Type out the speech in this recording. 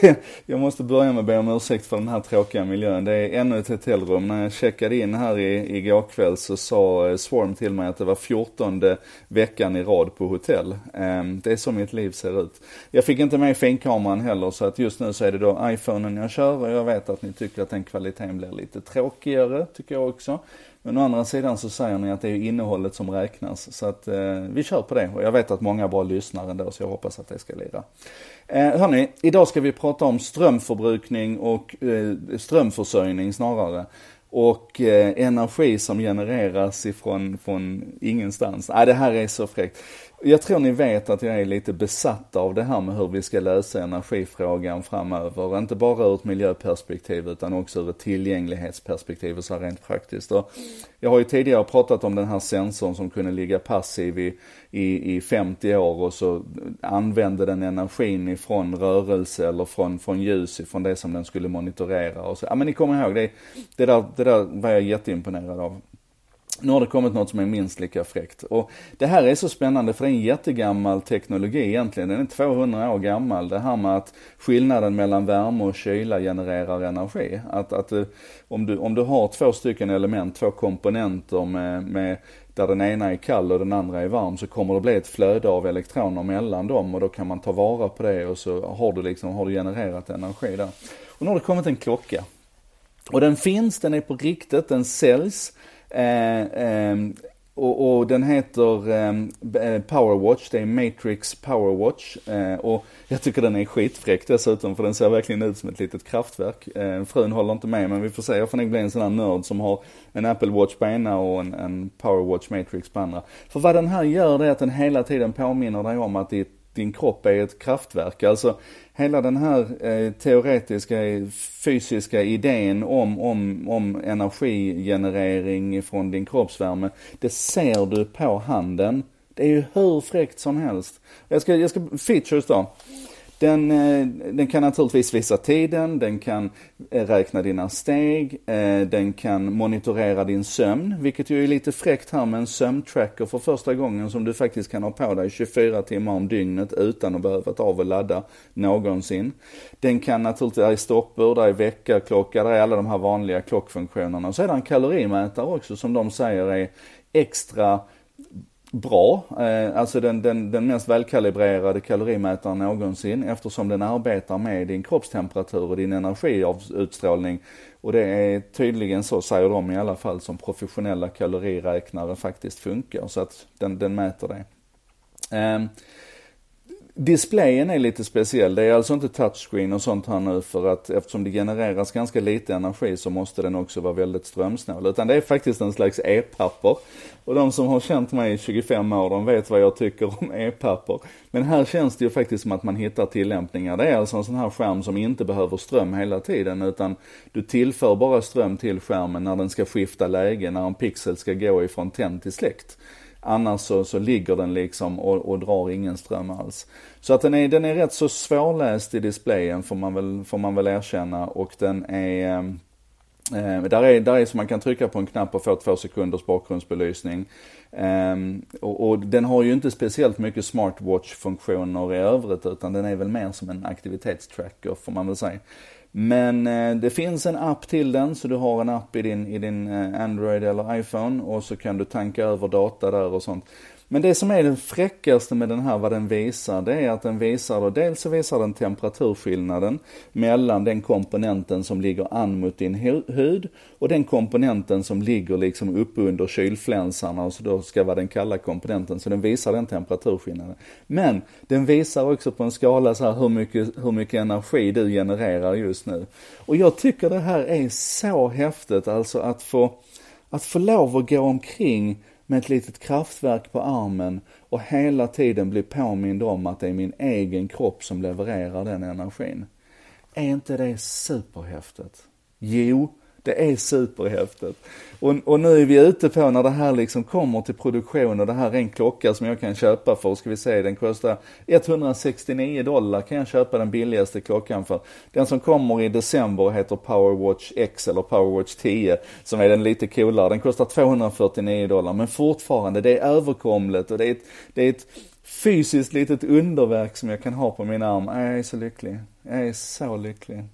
jag måste börja med att be om ursäkt för den här tråkiga miljön. Det är ännu ett hotellrum. När jag checkade in här i, igår kväll så sa eh, Swarm till mig att det var 14 veckan i rad på hotell. Ehm, det är så mitt liv ser ut. Jag fick inte med finkameran heller så att just nu så är det då iPhonen jag kör och jag vet att ni tycker att den kvaliteten blir lite tråkigare, tycker jag också. Men å andra sidan så säger ni att det är innehållet som räknas. Så att eh, vi kör på det. Och jag vet att många bra lyssnar ändå så jag hoppas att det ska lira. Eh, hörni, idag ska vi prata om strömförbrukning och eh, strömförsörjning snarare. Och eh, energi som genereras ifrån från ingenstans. Nej, det här är så fräckt. Jag tror ni vet att jag är lite besatt av det här med hur vi ska lösa energifrågan framöver. Inte bara ur ett miljöperspektiv utan också ur ett tillgänglighetsperspektiv och så rent praktiskt. Och jag har ju tidigare pratat om den här sensorn som kunde ligga passiv i, i, i 50 år och så använde den energin ifrån rörelse eller från, från ljus ifrån det som den skulle monitorera. Och så. Ja men ni kommer ihåg, det, det, där, det där var jag jätteimponerad av. Nu har det kommit något som är minst lika fräckt. Och det här är så spännande för det är en jättegammal teknologi egentligen. Den är 200 år gammal. Det här med att skillnaden mellan värme och kyla genererar energi. Att, att eh, om, du, om du har två stycken element, två komponenter med, med där den ena är kall och den andra är varm så kommer det bli ett flöde av elektroner mellan dem och då kan man ta vara på det och så har du liksom, har du genererat energi där. Och nu har det kommit en klocka. Och den finns, den är på riktigt, den säljs. Eh, eh, och, och, den heter ehm, eh, Powerwatch, det är Matrix Powerwatch. Eh, och jag tycker den är skitfräck dessutom för den ser verkligen ut som ett litet kraftverk. Eh, frun håller inte med men vi får se, jag får nog bli en sån här nörd som har en Apple Watch på ena och en, en Powerwatch Matrix på andra. För vad den här gör det är att den hela tiden påminner dig om att ditt din kropp är ett kraftverk. Alltså hela den här eh, teoretiska, fysiska idén om, om, om energigenerering från din kroppsvärme, det ser du på handen. Det är ju hur fräckt som helst. Jag ska, jag ska, features då. Den, eh, den kan naturligtvis visa tiden, den kan eh, räkna dina steg, eh, den kan monitorera din sömn, vilket ju är lite fräckt här med en sömntracker för första gången som du faktiskt kan ha på dig 24 timmar om dygnet utan att behöva ta av och ladda någonsin. Den kan naturligtvis, där är stoppur, där är väckarklocka, där är alla de här vanliga klockfunktionerna. Och så är det en kalorimätare också som de säger är extra bra, eh, alltså den, den, den mest välkalibrerade kalorimätaren någonsin eftersom den arbetar med din kroppstemperatur och din energiutstrålning. Och det är tydligen så, säger de i alla fall, som professionella kaloriräknare faktiskt funkar. Så att den, den mäter det. Ehm, Displayen är lite speciell. Det är alltså inte touchscreen och sånt här nu för att eftersom det genereras ganska lite energi så måste den också vara väldigt strömsnål. Utan det är faktiskt en slags e-papper. Och de som har känt mig i 25 år, de vet vad jag tycker om e-papper. Men här känns det ju faktiskt som att man hittar tillämpningar. Det är alltså en sån här skärm som inte behöver ström hela tiden utan du tillför bara ström till skärmen när den ska skifta läge, när en pixel ska gå ifrån tänd till släckt. Annars så, så ligger den liksom och, och drar ingen ström alls. Så att den är, den är rätt så svårläst i displayen får man väl, får man väl erkänna och den är ehm, Eh, där, är, där är så man kan trycka på en knapp och få två sekunders bakgrundsbelysning. Eh, och, och, den har ju inte speciellt mycket smartwatch-funktioner i övrigt utan den är väl mer som en aktivitetstracker får man väl säga. Men eh, det finns en app till den, så du har en app i din, i din eh, Android eller iPhone och så kan du tanka över data där och sånt. Men det som är det fräckaste med den här, vad den visar, det är att den visar då, dels så visar den temperaturskillnaden mellan den komponenten som ligger an mot din hud och den komponenten som ligger liksom uppe under kylflänsarna och så då ska vara den kalla komponenten. Så den visar den temperaturskillnaden. Men den visar också på en skala så här hur mycket, hur mycket energi du genererar just nu. Och jag tycker det här är så häftigt, alltså att få, att få lov att gå omkring med ett litet kraftverk på armen och hela tiden bli påmind om att det är min egen kropp som levererar den energin. Är inte det superhäftigt? Jo, det är superhäftigt. Och, och nu är vi ute på när det här liksom kommer till produktion och det här är en klocka som jag kan köpa för, ska vi se, den kostar 169 dollar kan jag köpa den billigaste klockan för. Den som kommer i december heter Powerwatch X eller Powerwatch 10 som är den lite coolare. Den kostar 249 dollar men fortfarande, det är överkomligt och det är ett, det är ett fysiskt litet underverk som jag kan ha på min arm. Jag är så lycklig. Jag är så lycklig.